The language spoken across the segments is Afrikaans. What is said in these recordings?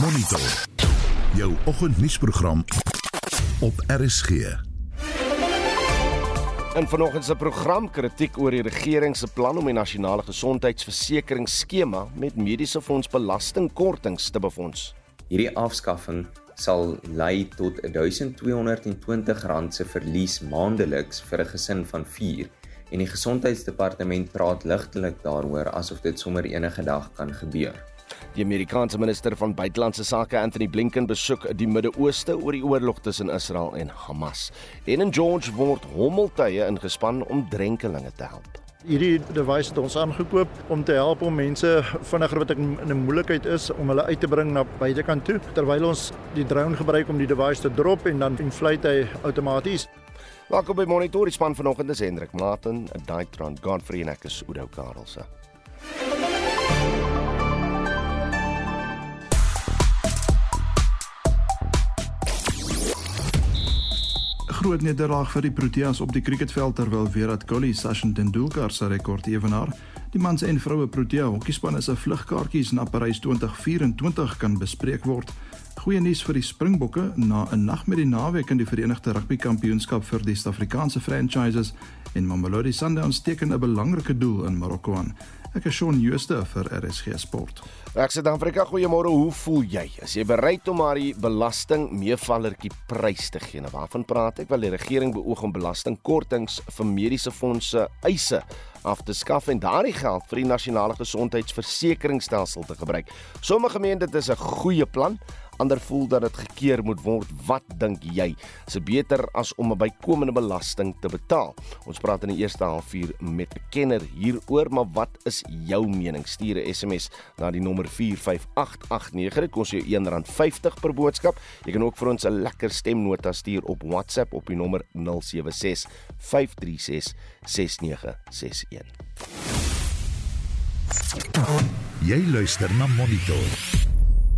Monitor. Jou oggendnuusprogram op RSG. In vanoggend se program kritiek oor die regering se plan om die nasionale gesondheidsversekeringsskema met mediese fonds belastingkortings te befonds. Hierdie afskaffing sal lei tot R1220 se verlies maandeliks vir 'n gesin van 4 en die gesondheidsdepartement praat ligtelik daaroor asof dit sommer enige dag kan gebeur. Die Amerikaanse minister van buitelandse sake, Anthony Blinken, besoek die Midde-Ooste oor die oorlog tussen Israel en Hamas. En in George word hommeltuie ingespan om drenkelinge te help. Hierdie device het ons aangekoop om te help om mense vinniger wat in 'n moeilikheid is om hulle uit te bring na buitekant toe terwyl ons die drone gebruik om die device te drop en dan inflate hy outomaties. Welkom by Monitor, die span vanoggend is Hendrik Martin, Daitron Godfrey en ek is Udo Karlse. Groot nederlaag vir die Proteas op die cricketveld terwyl Virat Kohli Sachin Tendulkar se rekord evenaar. Die mans en vroue Protea hokkiespan is 'n vlugkaartjies na Parys 2024 kan bespreek word. Goeie nuus vir die Springbokke na 'n nag met die naweek in die Verenigde Rugby Kampioenskap vir die Suid-Afrikaanse franchises en Mamelodi Sundowns teken 'n belangrike doel in Marokko aan. Ek is Shaun Jooste vir RSG Sport. Ek sê Afrika, goeiemôre. Hoe voel jy? Is jy bereid om maar die belasting meevallertjie prys te gee? Nou waarvan praat ek? Wel die regering beoog om belastingkortings vir mediese fondse eise af te skaf en daardie geld vir die nasionale gesondheidsversekeringsstelsel te gebruik. Sommige meen dit is 'n goeie plan, ander voel dat dit gekeer moet word. Wat dink jy? Is dit beter as om 'n bykomende belasting te betaal? Ons praat in die eerste halfuur met 'n kenner hieroor, maar wat is jou mening? Stuur 'n SMS na die nommer 45889. Dit kos jou R1.50 per boodskap. Jy kan ook vir ons 'n lekker stemnota stuur op WhatsApp op die nommer 076 536 6961. Jy luister na Monitor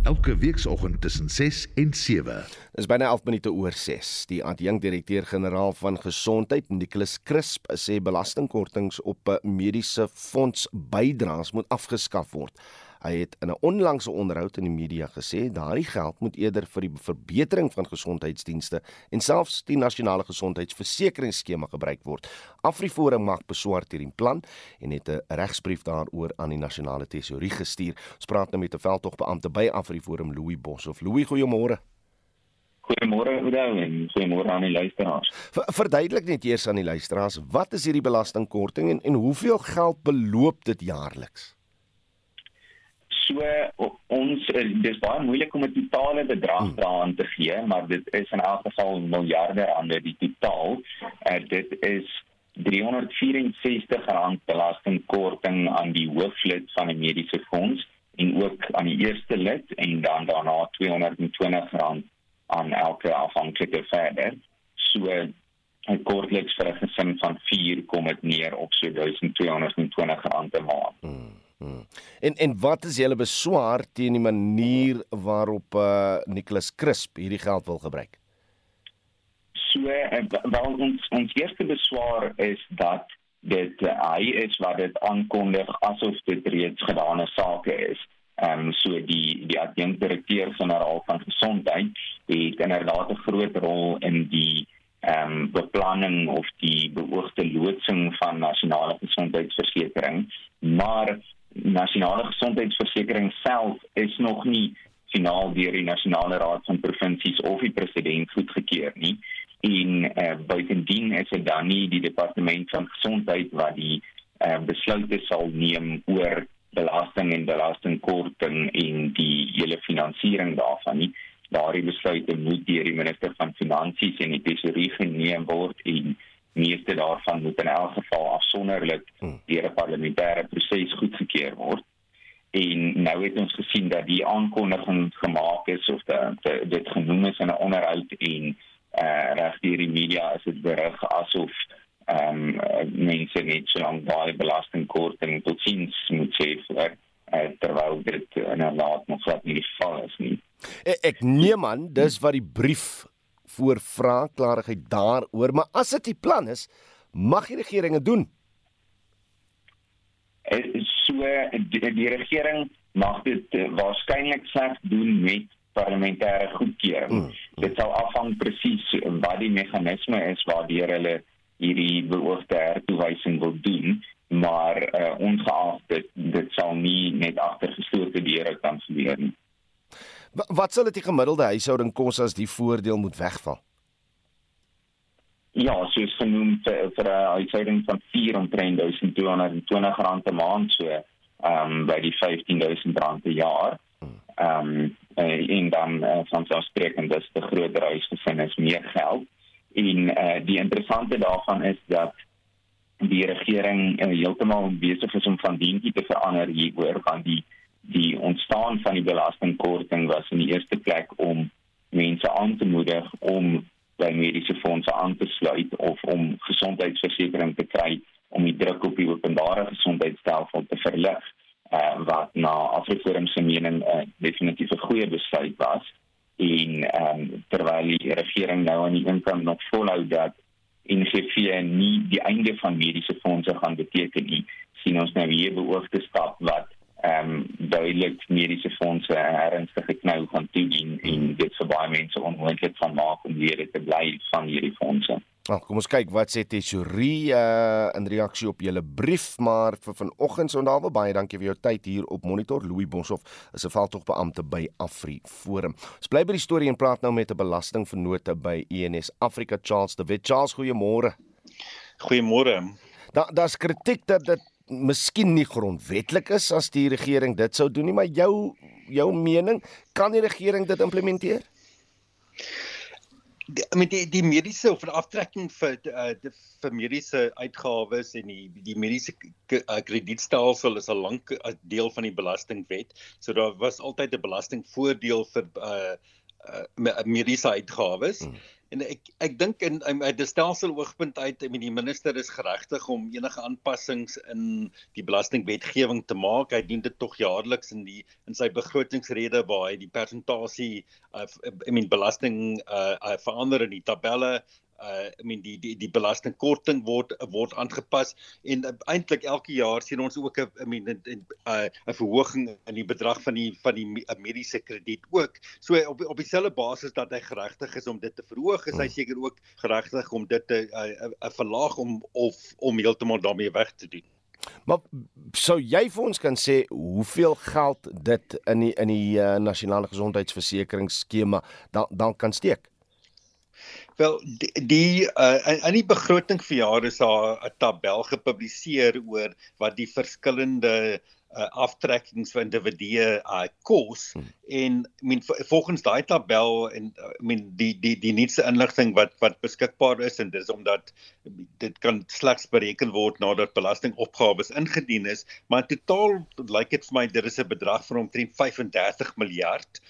elke weekoggend tussen 6 en 7. Dis byna 11 minute oor 6. Die adjunkdirekteur-generaal van gesondheid, Nicholas Crisp, sê belastingkortings op mediese fonds bydraes moet afgeskaf word. Hy het in 'n onlangse onderhoud in die media gesê daardie geld moet eerder vir die verbetering van gesondheidsdienste en selfs die nasionale gesondheidsversekeringsskema gebruik word. Afriforum mag beswaar teen die plan en het 'n regsbrief daaroor aan die nasionale tesourie gestuur. Ons praat nou met 'n veldtogbeampte by Afriforum, Louis Bos of Louis, goeiemôre. Goeiemôre Oudo en goeiemôre aan die luisteraars. Verduidelik net eers aan die luisteraars, wat is hierdie belastingkorting en en hoeveel geld beloop dit jaarliks? So ons eh, dis baie moeilik om 'n totale bedrag hmm. daaraan te gee, maar dit is in elk geval miljarde rande die totaal. Uh, dit is 364 rand belastingkorting aan die hooflid van 'n mediese fonds en ook aan die eerste lid en dan daarna 220 rand aan elke afhanklike verder. So 'n kortliks vir 'n gesin van 4 kom dit neer op so 1220 rand per maand. Hmm. Hmm. En en wat is julle beswaar teen die manier waarop uh Nicholas Crisp hierdie geld wil gebruik? So en uh, wel ons ons eerste beswaar is dat dit uh, hy is wat dit aankondig asof dit reeds gedane sake is. Ehm um, so die die adjunkdirekteur-generaal van gesondheid het inderdaad 'n groot rol in die ehm um, beplanning of die beoogde loodsing van nasionale gesondheidsversekering, maar nasionale gesondheidsversekering self is nog nie finaal deur die nasionale raad van provinsies of die president goedgekeur nie. En uh, buitendien is dit dan nie die departement van gesondheid wat die uh, besluite sal neem oor belasting en belastingkorting en die hele finansiering daarvan nie. Daardie besluite moet deur die minister van finansies en die tesourier geneem word en meeste daarvan moet in elk geval afsonderlik hmm. deur 'n parlementêre proses goedgekeur word. En nou het ons gesien dat die aankondiging gemaak is of dat dit genoem is in 'n onderhoud en uh reg deur die media is dit berig asof ehm um, mense net so lank baie belastingkorting tot sins moet sê vir uh, terwyl dit in 'n laat nog wat nie geval is nie. Ek, ek neem aan dis wat die brief voor vra klarigheid daaroor, maar as dit die plan is, mag die regering dit doen. So die, die regering mag dit uh, waarskynlik slegs doen met parlementêre goedkeuring. Mm. Dit sal afhang presies wat die meganisme is waardeur hulle hierdie beoogde hertoewysing wil doen, maar uh, ongeag dit dit sal nie net agter geslote deure kan gebeur nie. Wat sal dit die gemiddelde huishouding kos as die voordeel moet wegval? Ja, soos genoem vir, vir 'n huishouding van 4.220 rand per maand so, ehm um, by die 15000 rand per jaar. Ehm um, en dan uh, van so spreken dat die groter huisgesin is meer geld. En uh, die interessante daarvan is dat die regering uh, heeltemal besig is om van dientjie te verander hieroor van die die ontstaan van die belastingkorting was in die eerste plek om mense aan te moedig om by mediese fondse aan te sluit of om gesondheidsversekering te kry om die druk op die openbare gesondheidstelsel te verlig uh, wat na Afriforum se mening uh, definitief 'n goeie besluit was. En um, terwyl die regering nou aan die een kant nog volhou dat NGV nie die einde van mediese fondse gaan beteken nie sien ons nou hier beoogde stap wat ehm um, duidelik mediese fondse 'n ernstige knou gaan toedien en dit vir baie mense onmoontlik van maak om lede te bly van hierdie fondse. Nou, kom ons kyk wat sê Tesorie uh, in reaksie op julle brief, maar vir vanoggend se onthou baie dankie vir jou tyd hier op Monitor. Louis Boshoff is 'n veldtogbeampte by Afri Forum. Ons bly by die storie en praat nou met 'n belastingvernote by ENS Afrika Charles de Wet. Charles, goeiemôre. Goeiemôre. Daar daar's kritiek dat dit miskien nie grondwetlik is as die regering dit sou doen nie, maar jou jou mening, kan die regering dit implementeer? die, met die die mediese of die aftrekking vir uh, die vir mediese uitgawes en die die mediese uh, kredietstelsel is 'n lank uh, deel van die belastingwet. So daar was altyd 'n belastingvoordeel vir uh, uh, mediese uitgawes. Hmm. En ek ek dink in uit die stelsel oogpunt uit, meen die minister is geregtig om enige aanpassings in die belastingwetgewing te maak. Hy dien dit tog jaarliks in die in sy begrotingsrede waar hy die persentasie uh, ek meen belasting uh, uh, verander in die tabelle uh I mean die die die belastingkorting word word aangepas en uh, eintlik elke jaar sien ons ook 'n I mean 'n 'n uh, 'n verhoging in die bedrag van die van die uh, mediese krediet ook. So op op dieselfde basis dat hy geregtig is om dit te verhoog, is hy hmm. seker ook geregtig om dit te 'n uh, uh, verlaag om of om heeltemal daarmee weg te doen. Maar sou jy vir ons kan sê hoeveel geld dit in die in die uh, nasionale gesondheidsversekeringsskema dan dan kan steek? Wel die, die uh, in die begroting vir jaar is daar 'n tabel gepubliseer oor wat die verskillende uh, aftrekkings vir individue uh, kos hmm. en I mean volgens daai tabel en I mean die die die nuutste inligting wat wat beskikbaar is en dis omdat dit kan slegs bereken word nadat belastingopgawes ingedien is maar totaal lyk like dit vir my dit is 'n bedrag van omtrent 35 miljard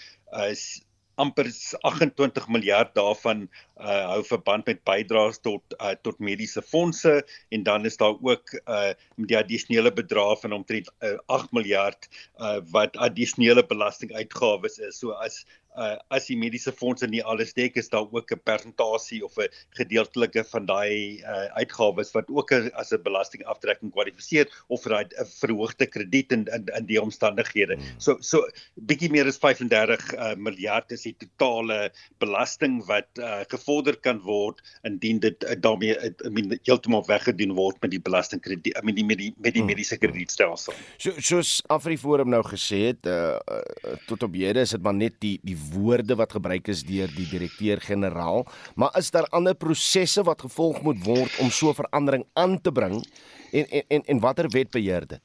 is uh, amper 28 miljard daarvan uh hou verband met bydraes tot uh tot mediese fondse en dan is daar ook uh die addisionele bedrag van omtrent uh, 8 miljard uh wat addisionele belastinguitgawes is. So as uh as die mediese fondse nie alles dek is daar ook 'n persentasie of 'n gedeeltelike van daai uh uitgawes wat ook as 'n belastingaftrekking kwalifiseer of vir daai uh, verhoogde krediet in, in in die omstandighede. Hmm. So so bietjie meer as 35 uh miljard is die totale belasting wat uh gevorder kan word indien dit uh, daarmee uh, I mean heeltemal weggedoen word met die belastingkrediet I mean die met die met die hmm. mediese kredietstelsel. So soos Afriforum nou gesê het uh, uh tot op hede is dit maar net die die woorde wat gebruik is deur die direkteur-generaal, maar is daar ander prosesse wat gevolg moet word om so 'n verandering aan te bring en en en, en watter wet beheer dit?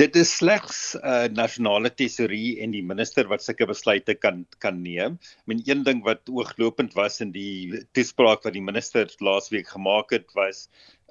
Dit is slegs 'n uh, nasionale tesorie en die minister wat sulke besluite kan kan neem. Ek meen een ding wat ooglopend was in die toespraak wat die minister laasweek gemaak het was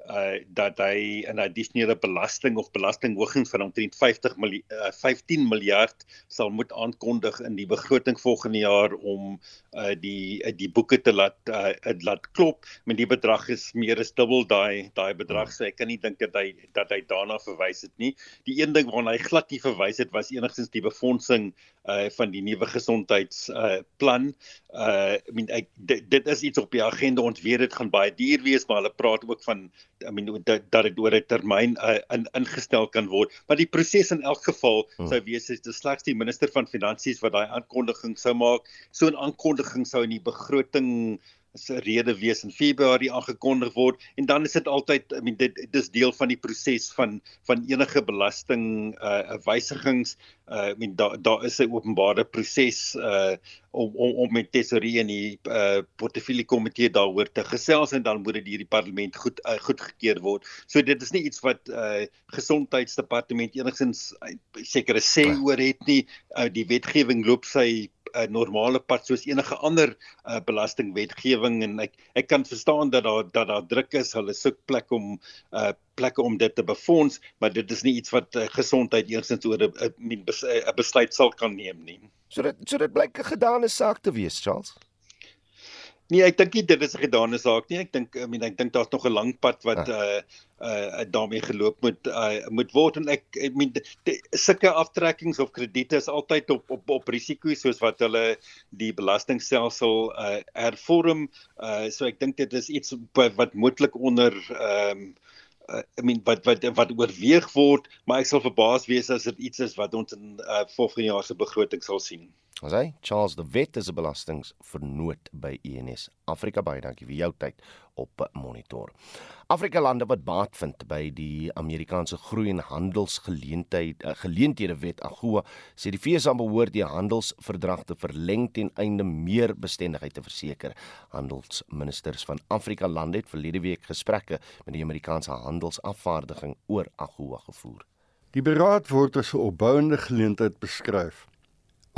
uh dat hy 'n addisionele belasting of belastinghoging van omtrent 50 miljard uh, 15 miljard sal moet aankondig in die begroting volgende jaar om uh die uh, die boeke te laat uh laat klop. Met die bedrag is meer as dubbel daai daai bedrag. So ek kan nie dink dat hy dat hy daarna verwys het nie. Die een ding waarna hy glad nie verwys het was enigstens die befondsing uh van die nuwe gesondheids uh. Uh I mean ek dit, dit is iets op die agenda ons weet dit gaan baie duur wees maar hulle praat ook van I mean dat dat dit oor 'n termyn uh, in ingestel kan word. Maar die proses in elk geval hmm. sou wees is dit slegs die minister van finansies wat daai aankondiging sou maak. So 'n aankondiging sou in die begroting se rede wees in Februarie aangekondig word en dan is dit altyd I mean dit dis deel van die proses van van enige belasting uh wysigings uh I mean daar daar is 'n openbare proses uh om om om met tesorie en die uh portefeulje komitee daaroor te gesels en dan moet dit deur die parlement goed uh, goedgekeur word. So dit is nie iets wat uh gesondheidsdepartement enigstens uh, sekere sê oor het nie. Uh die wetgewing loop sy 'n normale pad soos enige ander uh, belastingwetgewing en ek ek kan verstaan dat daar dat daar druk is. Hulle soek plek om uh, plekke om dit te befonds, maar dit is nie iets wat uh, gesondheid eersins oor 'n besluit sal kan neem nie. So dit so dit blyk 'n gedane saak te wees, Charles. Nee, ek dink dit is 'n gedane saak nie. Ek dink I mean ek dink daar's nog 'n lang pad wat uh uh daarmee geloop moet uh moet word en ek I mean sulke aftrekkings of krediete is altyd op op op risiko soos wat hulle die belastingstelsel uh hervorm. Uh so ek dink dit is iets wat moontlik onder ehm um, uh, I mean wat wat wat oorweeg word, maar ek sal verbaas wees as dit iets is wat ons in uh volgende jaar se begroting sal sien. Ons hy Charles de Wet is 'n belastingvernoot by ENS Afrika baie dankie vir jou tyd op monitor. Afrika lande wat baat vind by die Amerikaanse groei en handelsgeleentheid uh, geleenthede wet AGOA sê die FSA behoort die handelsverdrag te verleng ten einde meer bestendigheid te verseker. Handelsministers van Afrika lande het verlede week gesprekke met die Amerikaanse handelsafvaardiging oor AGOA gevoer. Die beraad word as 'n opbouende geleentheid beskryf.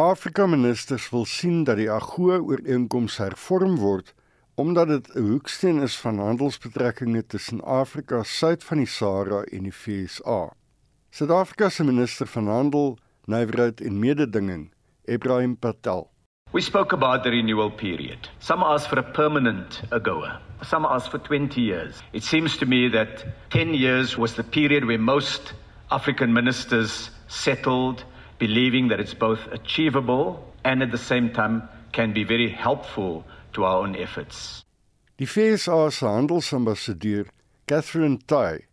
Afrika ministers wil sien dat die AGOA ooreenkoms hervorm word omdat dit 'n hoeksteen is van handelsbetrekkinge tussen Afrika suid van die Sahara en die VSA. Suid-Afrika se minister van handel, nywerheid en mededinging, Ibrahim Patel. We spoke about the renewal period. Some asked for a permanent AGOA. Some asked for 20 years. It seems to me that 10 years was the period where most African ministers settled believing that it's both achievable and at the same time can be very helpful to our own efforts. Die FSA se handelsambassadeur, Catherine Tai,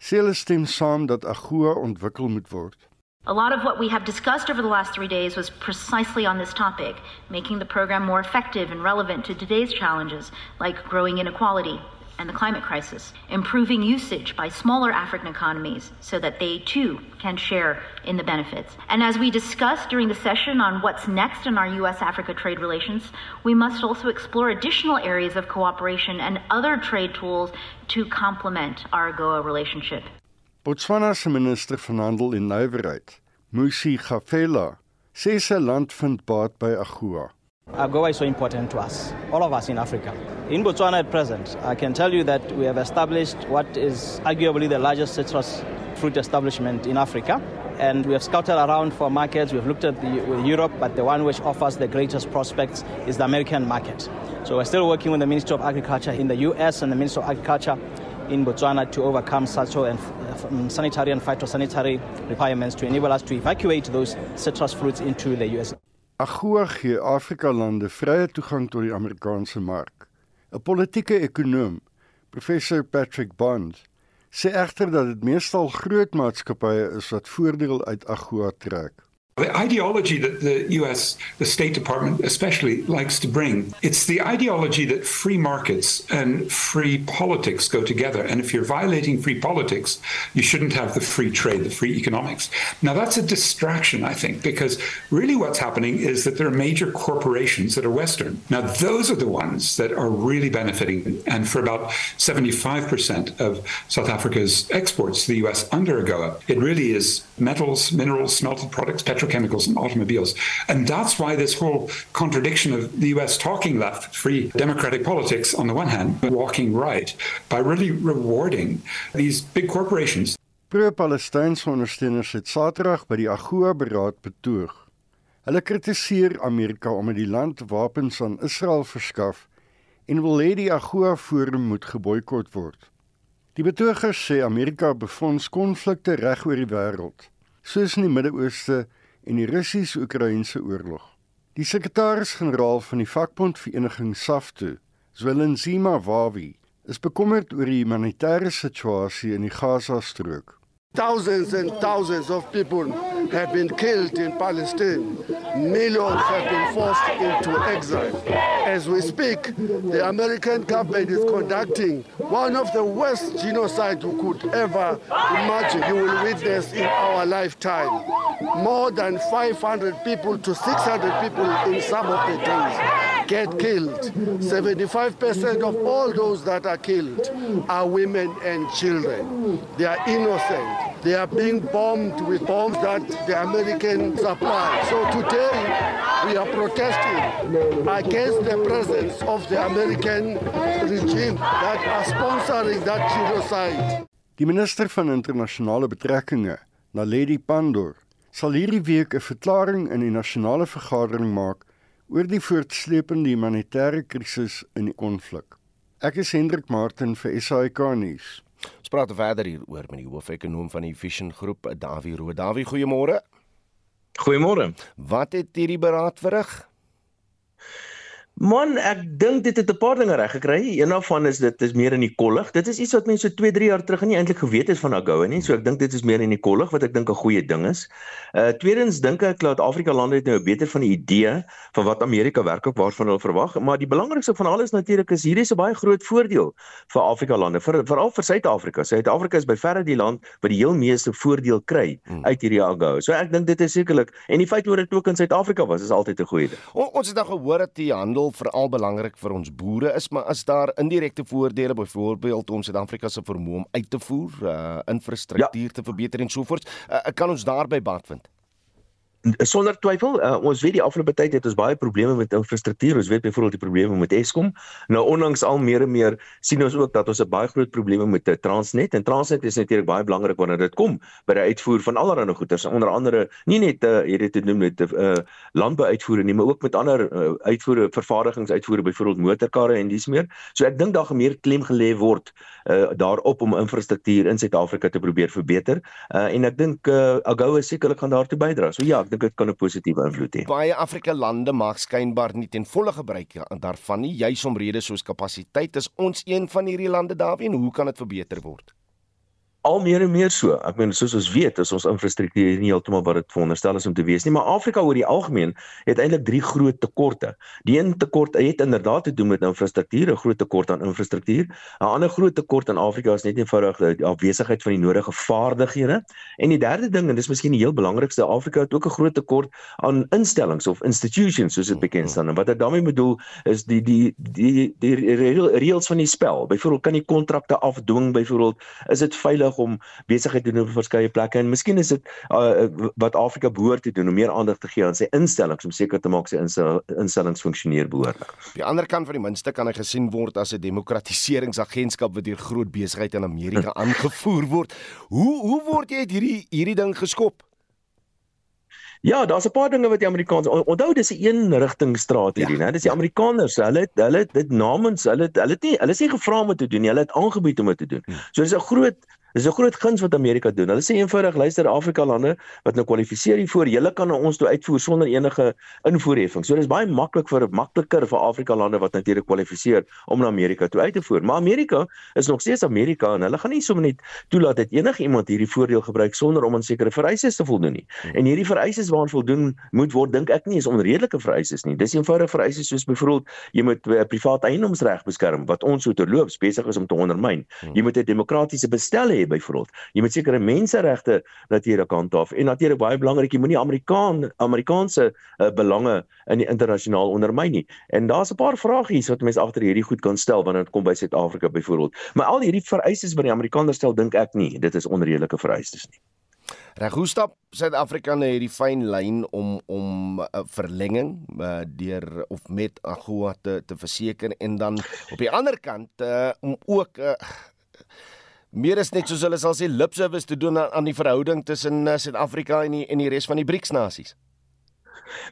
sê hulle stem saam dat AGOA ontwikkel moet word. A lot of what we have discussed over the last three days was precisely on this topic, making the program more effective and relevant to today's challenges, like growing inequality, and the climate crisis, improving usage by smaller African economies so that they too can share in the benefits. And as we discussed during the session on what's next in our US Africa trade relations, we must also explore additional areas of cooperation and other trade tools to complement our AGOA relationship. Botswana se minister van handel en nywerheid, Musi Gafela, sê sy land vind baat by AGOA. AGOA is so important to us, all of us in Africa. In Botswana at present, I can tell you that we have established what is arguably the largest citrus fruit establishment in Africa. And we have scouted around for markets. We've looked at the, Europe, but the one which offers the greatest prospects is the American market. So we're still working with the Ministry of Agriculture in the US and the Ministry of Agriculture in Botswana to overcome social and um, sanitary and phytosanitary requirements to enable us to evacuate those citrus fruits into the US. AGOA gee Afrika lande vrye toegang tot die Amerikaanse mark. 'n Politieke ekonom, professor Patrick Bond, sê egter dat dit meestal groot maatskappye is wat voordeel uit AGOA trek. The ideology that the US, the State Department especially, likes to bring, it's the ideology that free markets and free politics go together. And if you're violating free politics, you shouldn't have the free trade, the free economics. Now, that's a distraction, I think, because really what's happening is that there are major corporations that are Western. Now, those are the ones that are really benefiting. And for about 75% of South Africa's exports to the US under AGOA, it really is metals, minerals, smelted products, petrochemicals petrochemicals and automobiles. And that's why this whole contradiction of the US talking left, free democratic politics on the one hand, but walking right, by really rewarding these big corporations. Pro-Palestynse ondersteuners het Saterdag by die AGOA beraad betoog. Hulle kritiseer Amerika omdat die land wapens aan Israel verskaf en wil hê die AGOA forum moet geboikot word. Die betogers sê Amerika befonds konflikte reg oor die wêreld, soos in die Midde-Ooste en die Russies-Oekraïense oorlog. Die sekretaris-generaal van die vakbondvereniging SAFTU, Zwelinzima Wawi, is bekommerd oor die humanitêre situasie in die Gaza-strook. Thousands and thousands of people have been killed in Palestine. Millions have been forced into exile. As we speak, the American government is conducting one of the worst genocides you could ever imagine. You will witness in our lifetime. More than 500 people to 600 people in some of the days get killed. 75% of all those that are killed are women and children. They are innocent. They are being bombed with bombs that the Americans supply. So today we are protesting against the presence of the American regime that are sponsoring that genocide. Die minister van internasionale betrekkinge, Naledi Pandor, sal hierdie week 'n verklaring in die nasionale vergadering maak oor die voortsleepende humanitêre krisis in die konflik. Ek is Hendrik Martin vir SAK nuus. Ons praat verder hieroor met die hoofekonoom van die Vision Groep, Dawie Roo. Dawie, goeiemôre. Goeiemôre. Wat het hierdie beraad verrig? Man, ek dink dit het 'n paar dinge reg gekry. Een daarvan is dit is meer in die kollig. Dit is iets wat mense so 2, 3 jaar terug nie eintlik geweet het van AGOA nie. So ek dink dit is meer in die kollig wat ek dink 'n goeie ding is. Uh tweedens dink ek dat Afrika lande het nou beter van 'n idee van wat Amerika werklik waarvan hulle verwag, maar die belangrikste van alles natuurlik is hierdie is 'n baie groot voordeel vir Afrika lande, vir veral vir Suid-Afrika. Suid-Afrika is by verre die land wat die heel meeste voordeel kry hmm. uit hierdie AGOA. So ek dink dit is sekerlik en die feit oor dit ook in Suid-Afrika was is altyd 'n goeie ding. O, ons het nou gehoor dat die handel veral belangrik vir ons boere is, maar is daar indirekte voordele byvoorbeeld om Suid-Afrika se vermoë om uit te voer, uh, infrastruktuur ja. te verbeter en so voort? Uh, kan ons daarby baat vind? Sonder twyfel uh, ons weet die afgelope tyd het ons baie probleme met infrastruktuur. Ons weet byvoorbeeld die probleme met Eskom. Nou ondanks al meer en meer sien ons ook dat ons 'n baie groot probleme met uh, Transnet. En Transnet is natuurlik baie belangrik wanneer dit kom by die uitvoer van allerlei goederes onder andere nie net uh, jy dit te noem met uh, landbouuitvoere nie maar ook met ander uh, uitvoere vervaardigingsuitvoere byvoorbeeld motorkarre en dis meer. So ek dink daar gaan meer klem gelê word uh, daarop om infrastruktuur in Suid-Afrika te probeer verbeter. Uh, en ek dink uh, AGOA sekerlik gaan daartoe bydra. So ja dink dit kan 'n positiewe invloed hê. Baie Afrika lande maak skynbaar nie ten volle gebruik daarvan nie, juis om redes soos kapasiteit. Is ons een van hierdie lande daarin hoe kan dit verbeter word? Al meer en meer so. Ek meen soos ons weet, is ons infrastruktuur nie heeltemal wat dit veronderstel is om te wees nie, maar Afrika oor die algemeen het eintlik drie groot tekorte. Die een tekort het inderdaad te doen met infrastruktuur, 'n groot tekort aan infrastruktuur. 'n Ander groot tekort in Afrika is net eenvoudig die afwesigheid van die nodige vaardighede. En die derde ding en dis miskien die heel belangrikste, Afrika het ook 'n groot tekort aan instellings of institutions soos dit bekend staan. En wat ek daarmee bedoel is die die die die, die reëls van die spel. Byvoorbeeld kan jy kontrakte afdwing, byvoorbeeld is dit veilig nodig om besigheid te doen op verskeie plekke en miskien is dit uh, wat Afrika behoort te doen om meer aandag te gee aan sy instellings om seker te maak sy instellings funksioneer behoorlik. Op die ander kant van die muntstuk kan hy gesien word as 'n demokratiseringsagentskap wat deur groot besigheid in Amerika aangevoer word. Hoe hoe word jy uit hierdie hierdie ding geskop? Ja, daar's 'n paar dinge wat die Amerikaners onthou dis 'n een rigting strategie, ja. né? Dis die Amerikaners, hulle het hulle het dit namens hulle het, hulle het nie hulle is nie gevra om dit te doen nie, hulle het aangebied om dit te doen. Hmm. So dis 'n groot Dis 'n groot guns wat Amerika doen. Hulle sê eenvoudig, luister Afrika lande wat nou kwalifiseer hiervoor, julle kan ons toe uitvoer sonder enige invoerheffing. So dis baie maklik vir makliker vir Afrika lande wat natuurlik kwalifiseer om na Amerika toe uit te voer. Maar Amerika is nog steeds Amerika en hulle gaan nie sommer net toelaat dat enige iemand hierdie voordeel gebruik sonder om aan sekere vereistes te voldoen nie. Hmm. En hierdie vereistes waaraan voldoen moet word, dink ek nie is onredelike vereistes nie. Dis eenvoudig vereistes soos byvoorbeeld jy moet 'n privaat eiendomsreg beskerm wat ons so terloops besig is om te ondermyn. Hmm. Jy moet 'n demokratiese bestel hê byvoorbeeld. Jy moet sekere menseregte natuurlik handhaaf en natuurlik baie belangrik jy moenie Amerikaan Amerikaanse uh, belange in die internasionaal ondermyn nie. En daar's 'n paar vragies wat mense agter hierdie goed kan stel wanneer dit kom by Suid-Afrika byvoorbeeld. Maar al hierdie vereistes wat die Amerikaners stel, dink ek nie, dit is onredelike vereistes nie. Reg, hoe stap Suid-Afrika na hierdie fyn lyn om om 'n uh, verlenging uh, deur of met AGOA te te verseker en dan op die ander kant uh, om ook uh, meer is net soos hulle sal sê lip service te doen aan, aan die verhouding tussen uh, Suid-Afrika en die en die res van die BRICS nasies.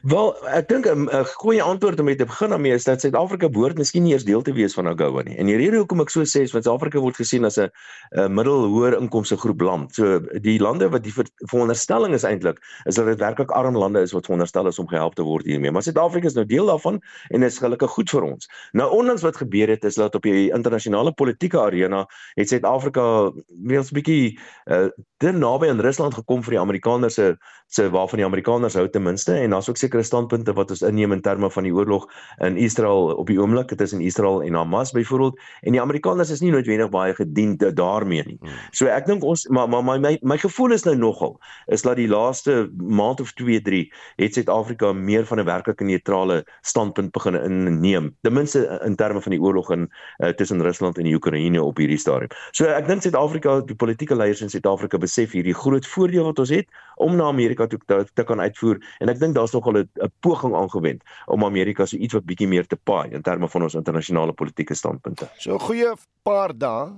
Wel, ek dink 'n goeie antwoord om mee te begin daarmee is dat Suid-Afrika behoort miskien nie eers deel te wees van AGOA nie. En die rede hoekom ek so sê is want Suid-Afrika word gesien as 'n middel-hoër inkomste groep land. So die lande wat die veronderstelling is eintlik is dat dit werklik arm lande is wat veronderstel is om gehelp te word hiermee. Maar Suid-Afrika is nou deel daarvan en is gelukkig goed vir ons. Nou onlangs wat gebeur het is dat op die internasionale politieke arena het Suid-Afrika weer 'n bietjie uh, te naby aan Rusland gekom vir die Amerikaners se se waarvan die Amerikaners hou ten minste en daar's ook sekere standpunte wat ons inneem in terme van die oorlog in Israel op die oomblik tussen Israel en Hamas byvoorbeeld en die Amerikaners is nie noodwendig baie gedien daarmee nie. Hmm. So ek dink ons maar maar my my, my gevoel is nou nogal is dat die laaste maand of 2 3 het Suid-Afrika meer van 'n werklike neutrale standpunt begin inneem ten minste in terme van die oorlog in uh, tussen Rusland en die Oekraïne op hierdie stadium. So ek dink Suid-Afrika die politieke leiers in Suid-Afrika besef hierdie groot voordeel wat ons het om na Amerika toe te, te kan uitvoer en ek dink daar's nogal 'n poging aangewend om Amerika so iets wat bietjie meer te paai in terme van ons internasionale politieke standpunte. So 'n goeie paar dae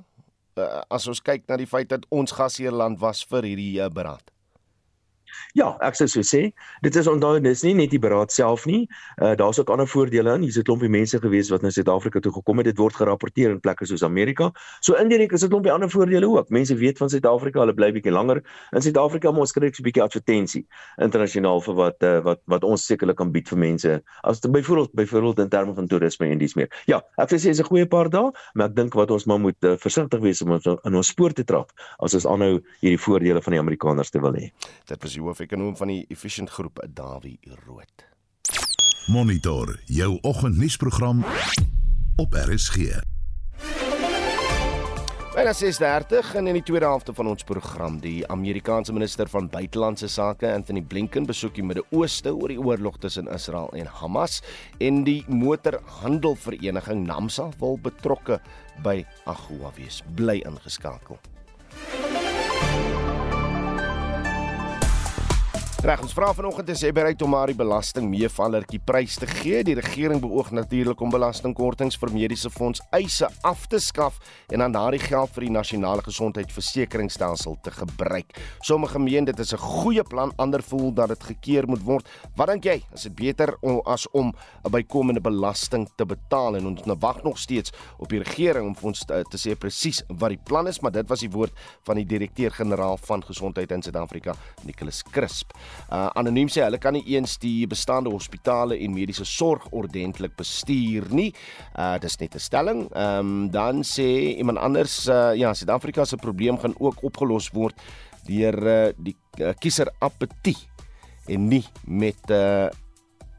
uh, as ons kyk na die feit dat ons gasheerland was vir hierdie uh, beraad. Ja, ek sou so sê. Dit is onthou dis nie net die beraad self nie. Uh daar's ook ander voordele in. Hier's 'n klompie mense gewees wat na Suid-Afrika toe gekom het. Dit word gerapporteer in plekke soos Amerika. So indirek is dit 'n klompie ander voordele ook. Mense weet van Suid-Afrika, hulle bly bietjie langer in Suid-Afrika, maar ons kry 'n bietjie advertensie internasionaal vir wat uh wat wat ons sekerlik kan bied vir mense. As byvoorbeeld byvoorbeeld in terme van toerisme en dis meer. Ja, ek sê is 'n goeie paar dae, maar ek dink wat ons maar moet uh, versigtig wees om ons in ons spoor te trap as ons aanhou hierdie voordele van die Amerikaners te wil hê. Dit was die hoof-ekonoom van die Efficient Groep, Dawie Rood. Monitor jou oggendnuusprogram op RSG. Byna 6:30 en in die tweede helfte van ons program, die Amerikaanse minister van buitelandse sake, Anthony Blinken, besoek die Midde-Ooste oor die oorlog tussen Israel en Hamas en die motorhandelvereniging NAMSA wil betrokke by AGOA wees. Bly ingeskakel. Reg, ons vra vanoggend is jy bereid om maar die belasting meevallertjie prys te gee? Die regering beoog natuurlik om belastingkortings vir mediese fonds eise af te skaf en dan daardie geld vir die nasionale gesondheidsversekeringsstelsel te gebruik. Sommige meen dit is 'n goeie plan, ander voel dat dit gekeer moet word. Wat dink jy? Is dit beter om as om 'n bykomende belasting te betaal en ons nou wag nog steeds op die regering om vir ons te, te sê presies wat die plan is, maar dit was die woord van die direkteur-generaal van gesondheid in Suid-Afrika, Nicholas Crisp. Uh anoniem sê hulle kan nie eens die bestaande hospitale en mediese sorg ordentlik bestuur nie. Uh dis net 'n stelling. Ehm um, dan sê iemand anders uh ja, Suid-Afrika se probleem gaan ook opgelos word deur uh die uh, kiezer apetie en nie met uh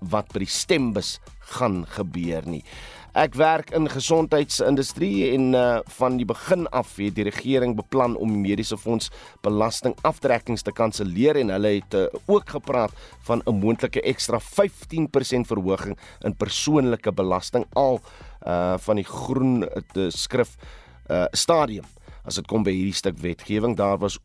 wat by die stembus gaan gebeur nie. Ek werk in gesondheidsindustrie en uh, van die begin af het die regering beplan om mediese fonds belastingaftrekkings te kanselleer en hulle het uh, ook gepraat van 'n moontlike ekstra 15% verhoging in persoonlike belasting al uh, van die groen uh, skrif uh, stadium as dit kom by hierdie stuk wetgewing daar was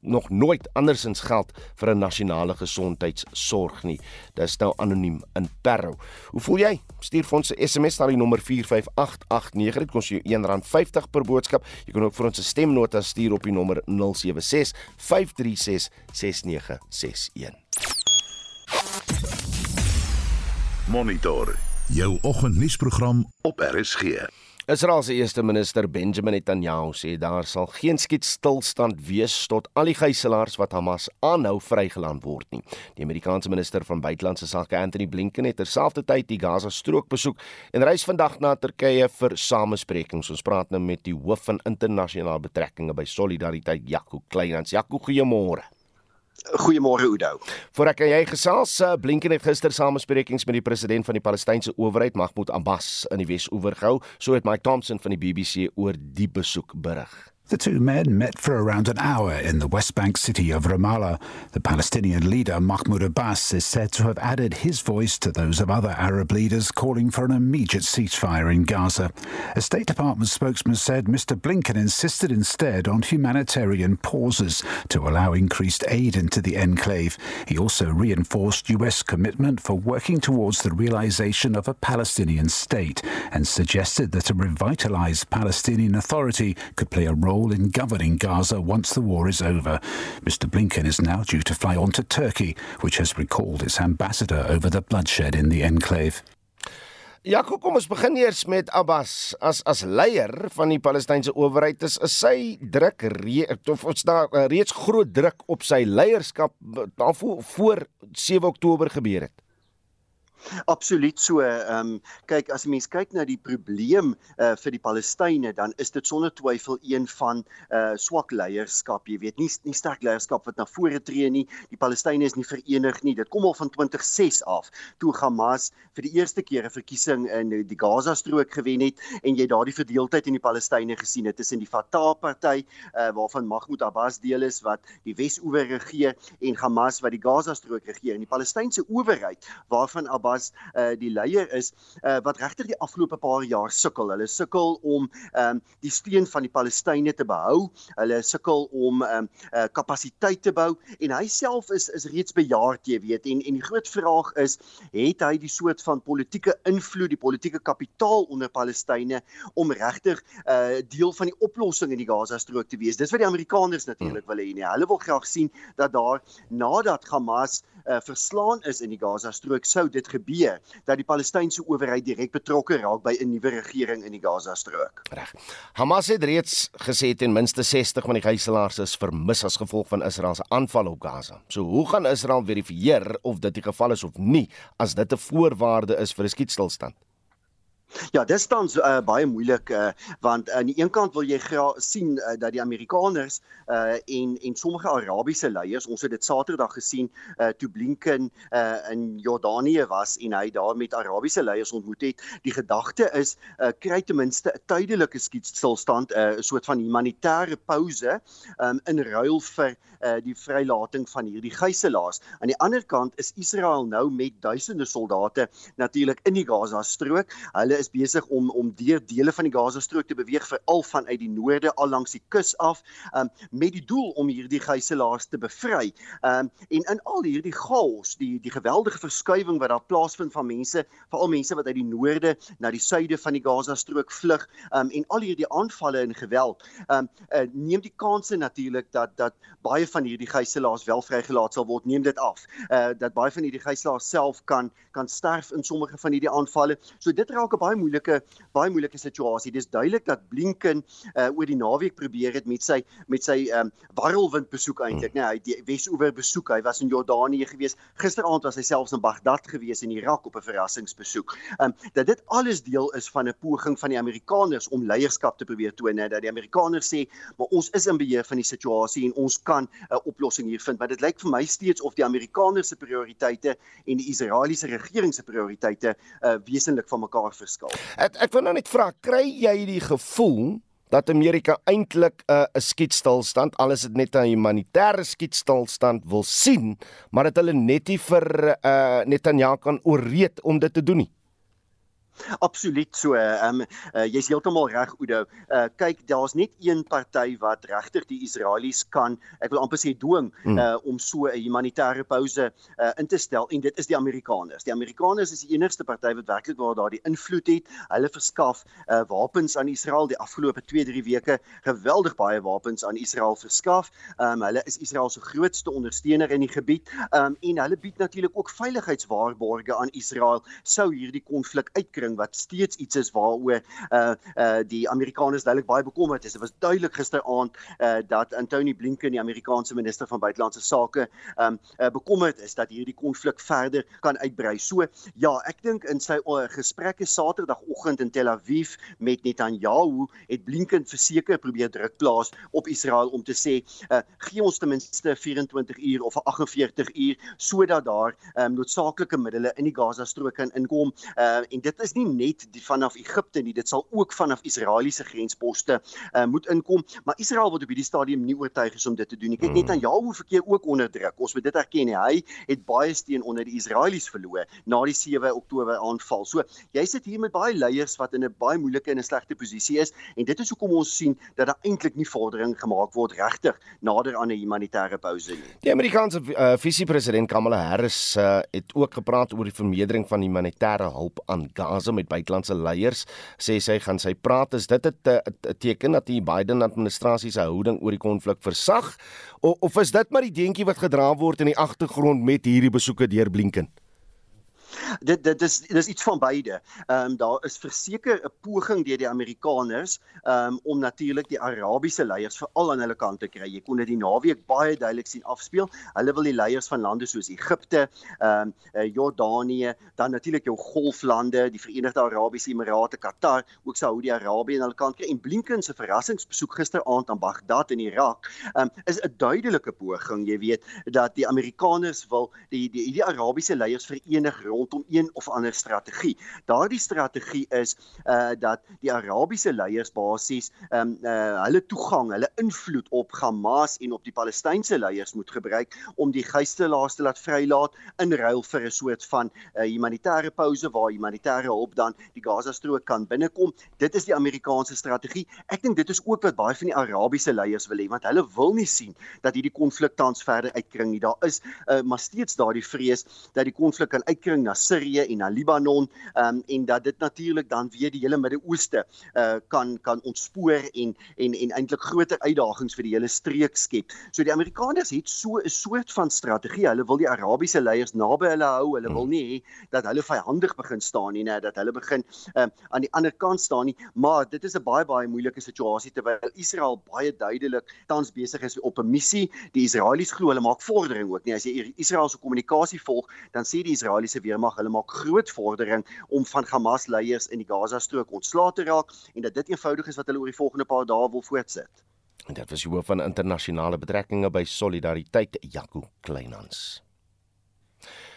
nog nooit andersins geld vir 'n nasionale gesondheidsorg nie. Dis nou anoniem in Perro. Hoe voel jy? Stuur vir ons 'n SMS na die nommer 45889. Dit kos jou R1.50 per boodskap. Jy kan ook vir ons 'n stemnota stuur op die nommer 076 536 6961. Monitor jou oggendnuusprogram op RSG. Israel se eerste minister Benjamin Netanyahu sê daar sal geen skietstilstand wees tot al die gijslaers wat Hamas aanhou vrygelaat word nie. Die Amerikaanse minister van buitelandse sake Anthony Blinken het terselfdertyd die Gaza strook besoek en reis vandag na Turkye vir samesprekings. Ons praat nou met die hoof van internasionale betrekkinge by Solidariteit, Jaco Kleinhans. Jaco, goeiemôre. Goeiemôre Oudo. Voordat ek jy gesels, uh, Blinken het gister samesprekings met die president van die Palestynse owerheid, Mahmoud Abbas, in die Wes-oewer gehou, so het Mike Thompson van die BBC oor die besoek berig. The two men met for around an hour in the West Bank city of Ramallah. The Palestinian leader Mahmoud Abbas is said to have added his voice to those of other Arab leaders calling for an immediate ceasefire in Gaza. A State Department spokesman said Mr. Blinken insisted instead on humanitarian pauses to allow increased aid into the enclave. He also reinforced US commitment for working towards the realization of a Palestinian state and suggested that a revitalized Palestinian Authority could play a role role in governing Gaza once the war is over. Mr. Blinken is now due to fly on to Turkey, which has recalled its ambassador over the bloodshed in the enclave. Ja, kom ons begin eers met Abbas as as leier van die Palestynse owerheid is, is sy druk re, of ons daar uh, reeds groot druk op sy leierskap daarvoor voor 7 Oktober gebeur het. Absoluut so. Ehm um, kyk as 'n mens kyk na die probleem uh vir die Palestynë, dan is dit sonder twyfel een van uh swak leierskap. Jy weet, nie nie sterk leierskap wat na vore tree nie. Die Palestynë is nie verenig nie. Dit kom al van 2006 af toe Hamas vir die eerste keer 'n verkiesing in die Gaza-strook gewen het en jy daardie verdeeldheid in die Palestynë gesien het tussen die Fatah party uh waarvan Mahmoud Abbas deel is wat die Wes-oewer regeer en Hamas wat die Gaza-strook regeer. En die Palestynse owerheid waarvan Abbas was uh, die leier is uh, wat regtig die afgelope paar jaar sukkel. Hulle sukkel om um, die steun van die Palestynë te behou. Hulle sukkel om um, uh, kapasiteit te bou en hy self is is reeds bejaard, jy weet. En en die groot vraag is, het hy die soort van politieke invloed, die politieke kapitaal onder Palestynë om regtig 'n uh, deel van die oplossing in die Gaza-strook te wees? Dis wat die Amerikaners natuurlik wil hê. Hulle wil graag sien dat daar nadat Hamas uh, verslaan is in die Gaza-strook, sou dit gebeur dat die Palestynse owerheid direk betrokke raak by 'n nuwe regering in die Gaza-strook. Reg. Hamas het reeds gesê ten minste 60 van die gijslaers is vermis as gevolg van Israel se aanval op Gaza. So hoe gaan Israel verifieer of dit die geval is of nie as dit 'n voorwaarde is vir 'n skietstilstand? Ja, dit staan uh, baie moeilik uh, want aan die een kant wil jy sien uh, dat die Amerikaners uh, en en sommige Arabiese leiers, ons het dit Saterdag gesien uh, toe Blinken uh, in Jordanië was en hy daar met Arabiese leiers ontmoet het. Die gedagte is uh, kry ten minste 'n tydelike skietstilstand, 'n uh, soort van humanitêre pouse um, in ruil vir uh, die vrylating van hierdie gijslaers. Aan die ander kant is Israel nou met duisende soldate natuurlik in die Gaza-strook. Hulle is besig om om deur dele van die Gaza-strook te beweeg veral vanuit die noorde al langs die kus af um, met die doel om hierdie gijslaers te bevry. Um, en in al hierdie chaos, die die geweldige verskuiwing wat daar plaasvind van mense, veral mense wat uit die noorde na die suide van die Gaza-strook vlug, um, en al hierdie aanvalle en geweld, um, uh, neem die kanse natuurlik dat dat baie van hierdie gijslaers wel vrygelaat sal word, neem dit af. Uh dat baie van hierdie gijslaers self kan kan sterf in sommige van hierdie aanvalle. So dit raak 'n baie moeilike baie moeilike situasie. Dis duidelik dat Blinken uh oor die naweek probeer het met sy met sy um warrelwind besoek eintlik, nee, hy het die Wes-oewer besoek. Hy was in Jordanië gewees. Gisteraand was hy selfs in Bagdad gewees in Irak op 'n verrassingsbesoek. Um dat dit alles deel is van 'n poging van die Amerikaners om leierskap te probeer toon, net dat die Amerikaners sê, maar ons is in beheer van die situasie en ons kan 'n oplossing hier vind, maar dit lyk vir my steeds of die Amerikaners se prioriteite en die Israeliese regering se prioriteite uh wesentlik van mekaar verskil. Ek ek wil nou net vra, kry jy die gevoel dat Amerika eintlik 'n uh, skietstilstand, alles dit net 'n humanitêre skietstilstand wil sien, maar dat hulle net nie vir uh, Netanyahu kan ooreed om dit te doen nie? Absoluut so. Ehm um, uh, jy's heeltemal reg Oudo. Uh kyk, daar's net een party wat regtig die Israelies kan, ek wil amper sê dwing mm. uh om so 'n humanitêre pouse uh in te stel en dit is die Amerikaners. Die Amerikaners is die enigste party wat werklik waar daardie invloed het. Hulle verskaf uh wapens aan Israel die afgelope 2-3 weke, geweldig baie wapens aan Israel verskaf. Ehm um, hulle is Israel se grootste ondersteuner in die gebied. Ehm um, en hulle bied natuurlik ook veiligheidswaarborge aan Israel sou hierdie konflik uitkry regering wat steeds iets is waaroor uh uh die Amerikaners duidelik baie bekommerd is. Dit was duidelik gisteraand uh dat Anthony Blinken, die Amerikaanse minister van buitelandse sake, um uh, bekommerd is dat hierdie konflik verder kan uitbrei. So ja, ek dink in sy uh, gesprekke Saterdagoggend in Tel Aviv met Netanyahu het Blinken verseker probeer druk plaas op Israel om te sê uh gee ons ten minste 24 uur of 48 uur sodat daar um noodsaaklike middele in die Gaza strook kan inkom. Uh en dit is nie net die vanaf Egipte nie, dit sal ook vanaf Israeliese grensposte uh, moet inkom, maar Israel word op hierdie stadium nie oortuig is om dit te doen nie. Kyk net aan Jahu verkeer ook onder druk. Ons moet dit erken, hy het baie steun onder die Israelies verloor na die 7 Oktober aanval. So, jy sit hier met baie leiers wat in 'n baie moeilike en 'n slegte posisie is en dit is hoekom ons sien dat daar eintlik nie vordering gemaak word regtig nader aan 'n humanitêre pouse nie. Die Amerikaanse uh, visiepresident Kamala Harris uh, het ook gepraat oor die vermeerdering van humanitêre hulp aan Gaza Gaza met buitelandse leiers, sê sy gaan sy praat is dit 'n teken dat die Biden administrasie se houding oor die konflik versag of, of is dit maar die deentjie wat gedra word in die agtergrond met hierdie besoeke deur Blinken? Dit dit is dis iets van beide. Ehm um, daar is verseker 'n poging deur die Amerikaners ehm um, om natuurlik die Arabiese leiers veral aan hulle kant te kry. Jy kon dit die naweek baie duidelik sien afspeel. Hulle wil die leiers van lande soos Egipte, ehm um, Jordanië, dan natuurlik jou golflande, die Verenigde Arabiese Emirate, Qatar, ook Saudi-Arabië aan hulle kant kry. En Blinken se verrassingsbesoek gisteraand aan Baghdad in Irak ehm um, is 'n duidelike poging, jy weet, dat die Amerikaners wil die die die Arabiese leiers verenig rondom een of ander strategie. Daardie strategie is uh dat die Arabiese leiers basies um uh hulle toegang, hulle invloed op Hamas en op die Palestynse leiers moet gebruik om die gijslaers te laat vrylaat in ruil vir 'n soort van uh humanitêre pouse waar humanitêre hulp dan die Gaza-strook kan binnekom. Dit is die Amerikaanse strategie. Ek dink dit is ook wat baie van die Arabiese leiers wil hê want hulle wil nie sien dat hierdie konflik tans verder uitkring nie. Daar is uh maar steeds daardie vrees dat die konflik kan uitkring na Sirië en na Libanon um, en dat dit natuurlik dan weer die hele Midde-Ooste uh, kan kan ontspoor en en en eintlik groter uitdagings vir die hele streek skep. So die Amerikaners het so 'n soort van strategie. Hulle wil die Arabiese leiers naby hulle hou. Hulle wil nie hê dat hulle vyandig begin staan nie, net dat hulle begin um, aan die ander kant staan nie. Maar dit is 'n baie baie moeilike situasie terwyl Israel baie duidelik tans besig is op 'n missie. Die Israelies glo hulle maak vordering ook nie. As jy Israel se kommunikasie volg, dan sê die Israeliese weermag hulle maak groot vordering om van Hamas leiers in die Gaza-strook ontslae te raak en dat dit eenvoudig is wat hulle oor die volgende paar dae wil voortsit. En dit was hoof van internasionale betrekkinge by Solidariteit, Jaco Kleinhans.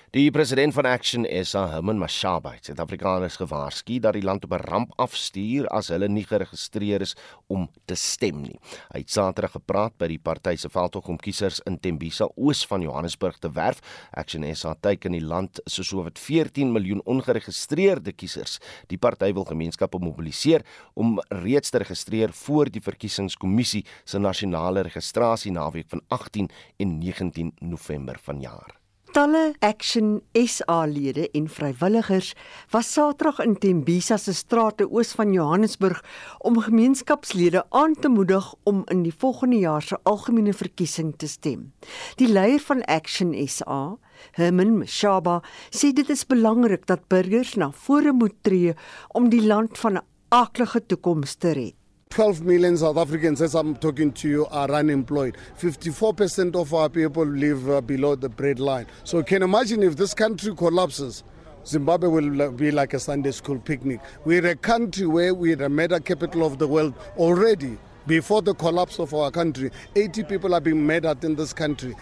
Die president van Action SA, Herman Mashaba, het Suid-Afrikaners gewaarsku dat die land op 'n ramp afstuur as hulle nie geregistreer is om te stem nie. Hy het Saterdag gepraat by die party se veldtog om kiesers in Tembisa oos van Johannesburg te werf. Action SA teiken die land so so wat 14 miljoen ongeregistreerde kiesers. Die party wil gemeenskappe mobiliseer om reeds te registreer voor die verkiesingskommissie se nasionale registrasie naweek van 18 en 19 November vanjaar. Talle Action SA-lede en vrywilligers was Saterdag in Tembisa se strate oos van Johannesburg om gemeenskapslede aan te moedig om in die volgende jaar se algemene verkiesing te stem. Die leier van Action SA, Herman Mashaba, sê dit is belangrik dat burgers na vore moet tree om die land van 'n aklige toekoms te red. 12 million South Africans, as I'm talking to you, are unemployed. 54% of our people live uh, below the bread line. So you can imagine if this country collapses, Zimbabwe will be like a Sunday school picnic. We're a country where we're the murder capital of the world already. Before the collapse of our country, 80 people are being murdered in this country.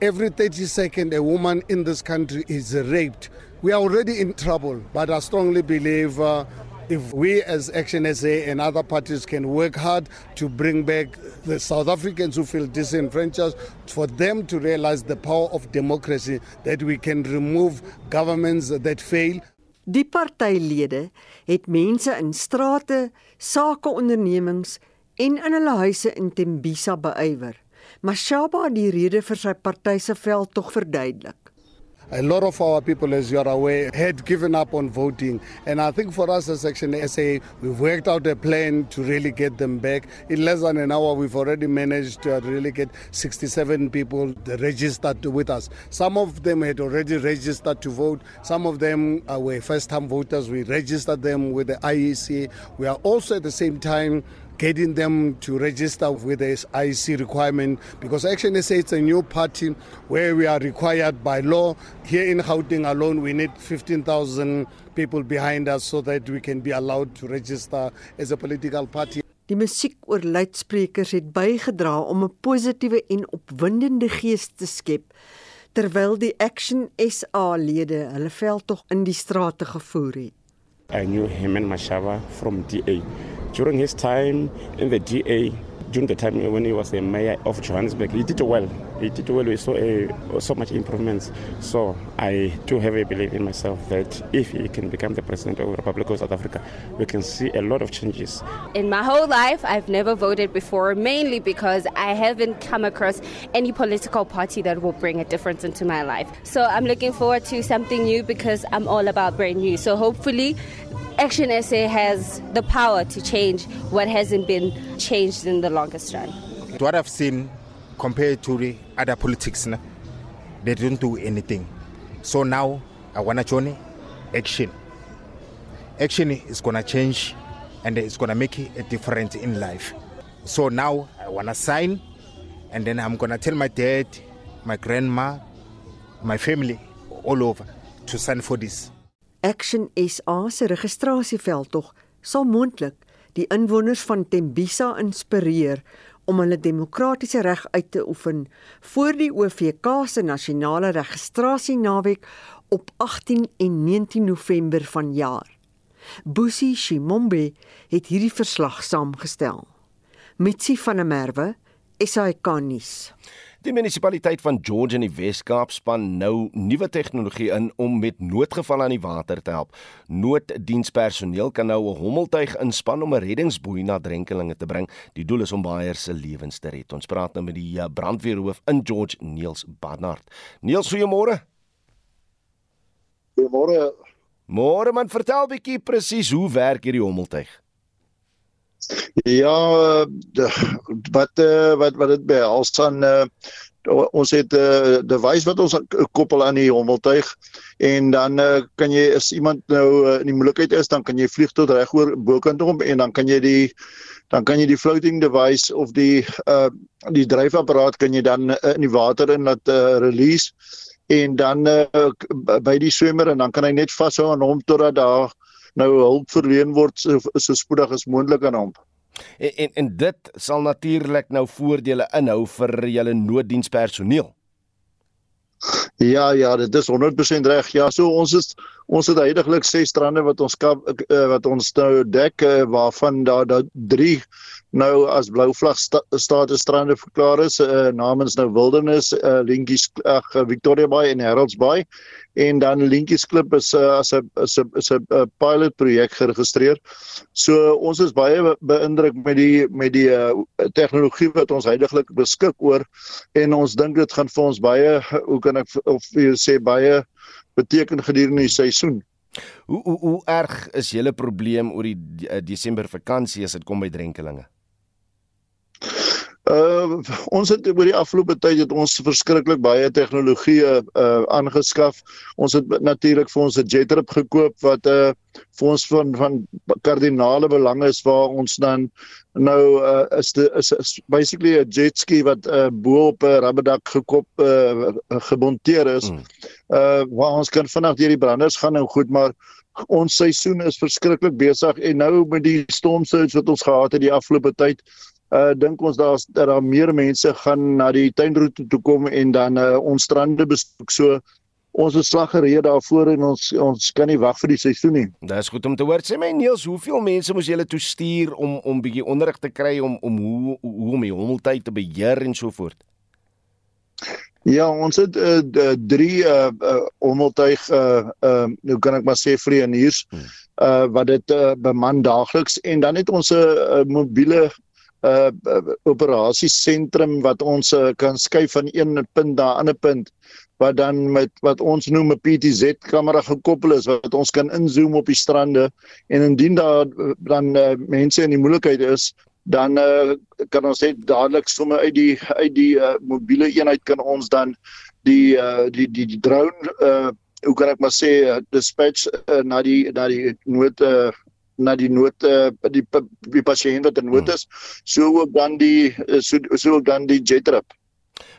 Every 30 seconds, a woman in this country is raped. We are already in trouble, but I strongly believe uh, if we as Action SA and other parties can work hard to bring back the South Africans who feel disenfranchised, for them to realize the power of democracy, that we can remove governments that fail. Die partylede het mense in strate, sakeondernemings en in hulle huise in Tembisa beywer. Mashaba het die rede vir sy party se veldtog verduidelik. A lot of our people, as you are aware, had given up on voting. And I think for us as Section SA, we've worked out a plan to really get them back. In less than an hour, we've already managed to really get 67 people registered with us. Some of them had already registered to vote. Some of them uh, were first-time voters. We registered them with the IEC. We are also at the same time getting them to register with the IC requirement because Action SA it's a new party where we are required by law. Here in Gauteng alone, we need 15,000 people behind us so that we can be allowed to register as a political party. Die musiek oor luidsprekers het bygedra om 'n positiewe en opwindende gees te skep terwyl die Action SA lede hulle veldtog in die strate gevoer het. I knew him and Mashaba from DA. During his time in the DA, during the time when he was the mayor of Johannesburg, he did well. He did well. We saw a, so much improvements. So I do have a belief in myself that if he can become the president of the Republic of South Africa, we can see a lot of changes. In my whole life, I've never voted before, mainly because I haven't come across any political party that will bring a difference into my life. So I'm looking forward to something new because I'm all about brand new. So hopefully Action SA has the power to change what hasn't been changed in the longest run. What I've seen compared to the other politics, they don't do anything. So now I want to join action. Action is going to change and it's going to make a difference in life. So now I want to sign and then I'm going to tell my dad, my grandma, my family all over to sign for this. Action SA se registrasieveldtog sal moontlik die inwoners van Tembisa inspireer om hulle demokratiese reg uit te oefen voor die OVK se nasionale registrasienaweek op 18 en 19 November vanjaar. Busi Shimombe het hierdie verslag saamgestel. Mitsi van der Merwe, SAK nuus. Die munisipaliteit van George in die Wes-Kaap span nou nuwe tegnologie in om met noodgevalle aan die water te help. Nooddienspersoneel kan nou 'n hommeltuig inspan om 'n reddingsboei na drenkelinge te bring. Die doel is om baie se lewens te red. Ons praat nou met die eh, brandweerhoof in George, Niels Barnard. Niels, goeiemôre. Goeiemôre. Môre man, vertel bietjie presies hoe werk hierdie hommeltuig? Ja, wat eh, wat wat dit behels dan uh, ons het 'n uh, device wat ons koppel aan die hommeltuig en dan uh, kan jy as iemand nou uh, in die moeilikheid is, dan kan jy vlieg tot regoor bokant hom en dan kan jy die dan kan jy die floating device of die uh die dryfapparaat kan jy dan uh, in die water in laat uh, release en dan uh, by die swemmer en dan kan hy net vashou aan hom totdat daar nou hulp verleen word so, so spoedig as moontlik aan hom. En, en en dit sal natuurlik nou voordele inhou vir julle nooddienspersoneel. Ja ja, dit is 100% reg. Ja, so ons is ons het heidaglik 6 strande wat ons kap, uh, wat ons nou dek uh, waarvan daar da 3 nou as blou vlag sta, status strande verklaar is uh, namens nou Wildernis, uh, Linkies ag Victoria Bay en Harold's Bay en dan Linkies Klip is uh, as 'n is 'n is 'n pilot projek geregistreer. So ons is baie beïndruk met die met die uh, tegnologie wat ons heidaglik beskik oor en ons dink dit gaan vir ons baie hoe kan ek of jy sê baie beteken gedurende die seisoen. Hoe hoe hoe erg is julle probleem oor die Desember vakansie as dit kom by drenkelinge? Uh ons het oor die afgelope tyd het ons verskriklik baie tegnologie uh aangeskaf. Ons het natuurlik vir ons 'n jetrip gekoop wat uh vir ons van van kardinale belang is waar ons dan nou uh is die is, is basically 'n jet ski wat uh bo op 'n rubberdak gekop uh gemonteer is. Hmm. Uh waar ons kan vinnig deur die branders gaan en goed maar ons seisoen is verskriklik besig en nou met die stormsurge wat ons gehad het die afgelope tyd uh dink ons daar's dat daar meer mense gaan na die tuinroete toe kom en dan uh, ons strande besoek. So ons is slag gereed daarvoor en ons ons kan nie wag vir die seisoen nie. Dis goed om te hoor. Sê my Niels, hoeveel mense moes julle toe stuur om om bietjie onderrig te kry om om hoe hoe om die hommeltyd te beheer en so voort? Ja, ons het uh, drie uh hommeltuig uh uh nou kan ek maar sê vlieëniers uh wat dit uh, beman daagliks en dan het ons 'n uh, mobiele uh operasiesentrum wat ons uh, kan skuif van een punt na 'n ander punt wat dan met wat ons noem 'n PTZ kamera gekoppel is wat ons kan inzoom op die strande. En indien daar dan uh, mense in die moeilikheid is dan uh, kan ons net dadelik sommer uit die uit die uh, mobiele eenheid kan ons dan die uh, die die, die drone uh, hoe kan ek maar sê uh, dispatch uh, na die na die nood uh, na die nood uh, die die pasiënt wat in nood is so ook dan die so so ook dan die jetrip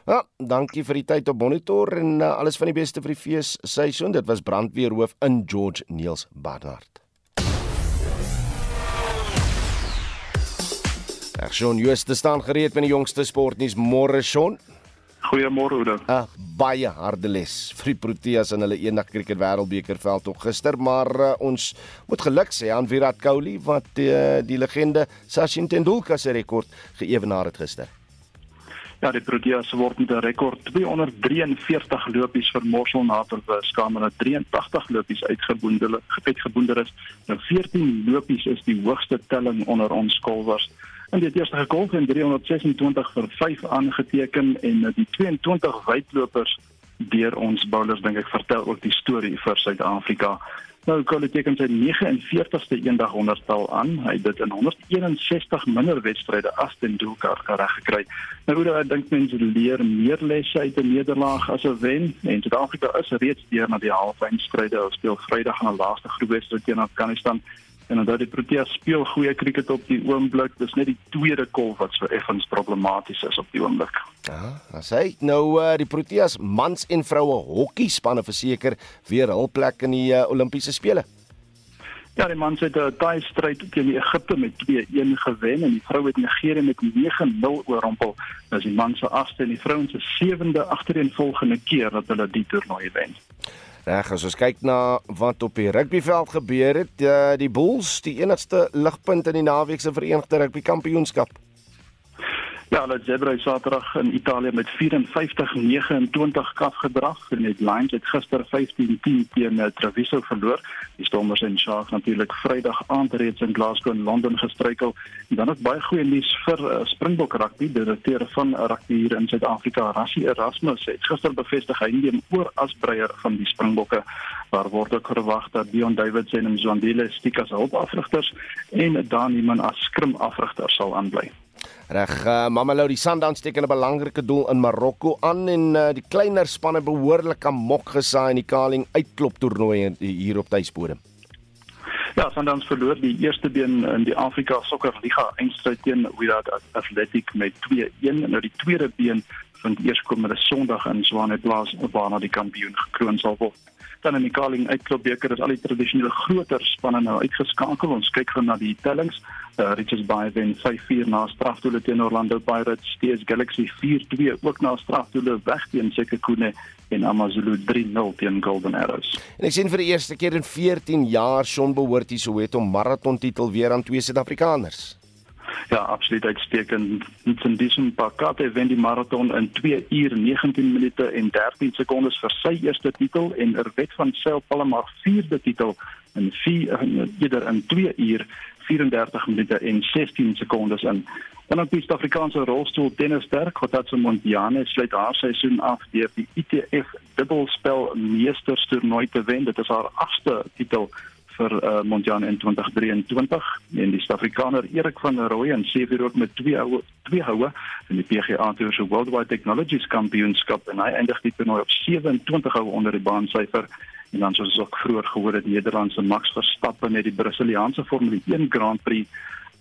Ja, dankie vir die tyd op monitor en uh, alles van die beste vir die fees seisoen. Dit was brandweerhoof in George Niels Barnard. Ag Shaun, jy is staan gereed met die jongste sportnuus môre Shaun. Goeiemôre Oudo. Ah, baie harde les vir die Proteas in hulle eendag kriket wêreldbeker veld op gister, maar uh, ons moet geluk sê aan Virat Kohli wat uh, die legende Sachin Tendulkar se rekord geëwenaar het gister. Ja, die Proteas word met 'n rekord 243 lopies vir Morsel na te beskaam en 83 lopies uitgeboondel uitgeboonder is. Nou 14 lopies is die hoogste telling onder ons skolwers. En dit eerste gegolf in 326 vir 5 aangeteken en die 22 wydlopers deur ons bowlers dink ek vertel ook die storie vir Suid-Afrika. Nou Cole teken sy 49ste eendag honderdtal aan. Hy het dit in 161 minder wedstryde as Tendulkar reg gekry. Nou hoe ek dink mense leer meer lesse uit 'n nederlaag as 'n wen. En Suid-Afrika is reeds deur na die halve eindstryde. Hulle speel Vrydag aan 'n laaste groepwedstryd teen Afghanistan en onthou die Proteas speel goeie krieket op die oomblik. Dis net die tweede kolf wat so effens problematies is op die oomblik. Ja, as hy nou uh, die Proteas mans en vroue hokkie spanne verseker weer hul plek in die uh, Olimpiese spele. Ja, die mans het 'n taai stryd teen Egipte met 2-1 gewen en die vroue het Nigerië met 9-0 oorrompel. Dis die mans se agste en die vrouens se sewende agtereenvolgende keer dat hulle die toernooi wen. Reg, as ons kyk na wat op die rugbyveld gebeur het, die, die Bulls die enigste ligpunt in die naweek se Verenigde Rugby Kampioenskap. Ja, hulle Zebra het Saterdag in Italië met 54-29 kaf gedrag en die Lions het gister 15-10 teen eh, Treviso verloor. Die Stormers en Sharks natuurlik Vrydag aand reeds in Glasgow en Londen gestruikel. En dan ook baie goeie nuus vir uh, Springbok rugby. Die direkteur van rugby hier in Suid-Afrika, Rassie Erasmus, het gister bevestig hy neem oor as breier van die Springbokke. Daar word ook verwag dat Dion Davids en Mzwandile Stikas hulpafrigters en dan iemand as skrimafrigter sal aanbly. Reg, uh, Mamelou die Sundowns teken 'n belangrike doel in Marokko aan en uh, die kleiner spanne behoorlik aan mok gesaai in die Kaling uitklop toernooi hier op tuisbodem. Ja, Sundowns verloor die eerste been in die Afrika Sokker Liga eindstryd teen Wydad Athletic met 2-1 en nou die tweede been vind eers komende Sondag in Swaneplaas waarna die kampioen gekroon sal word dan in die Kaling uitklopbeker is al die tradisionele groter spanne nou uitgeskakel. Ons kyk gou na die tellings. Uh, Richards Bay wen 5-4 na strafdoele teen Orlando Pirates, TS Galaxy 4-2 ook na strafdoele weg teen Sekhukhune en AmaZulu 3-0 teen Golden Arrows. En ek sien vir die eerste keer in 14 jaar Shaun behoort hier Soweto maraton titel weer aan twee Suid-Afrikaners. Ja, absoluut uitstekend. Ntsindiso Pakate wen die maraton in 2 uur 19 minute en 13 sekondes vir sy eerste titel en Erwet van Sail Palmer vierde titel in 4 eerder in 2 uur 34 minute en 16 sekondes in. Dan op die Suid-Afrikaanse rolstoel tennis sterk Kothatso Montiane sluit haar seisoen af deur die ITF dubbelspel meesterstoernooi te wen. Dit is haar agste titel vir uh, Mondial in 2023 en die Suid-Afrikaner Erik van Rooi en sewe ook met twee houe twee houe in die PGA Tour se Worldwide Technologies Kampioenskap en hy eindig die toernooi op 27 houe onder die baansyfer. En dan soos ons ook vroeër gehoor het Nederlandse Max Verstappen met die Brasiliaanse Formule 1 Grand Prix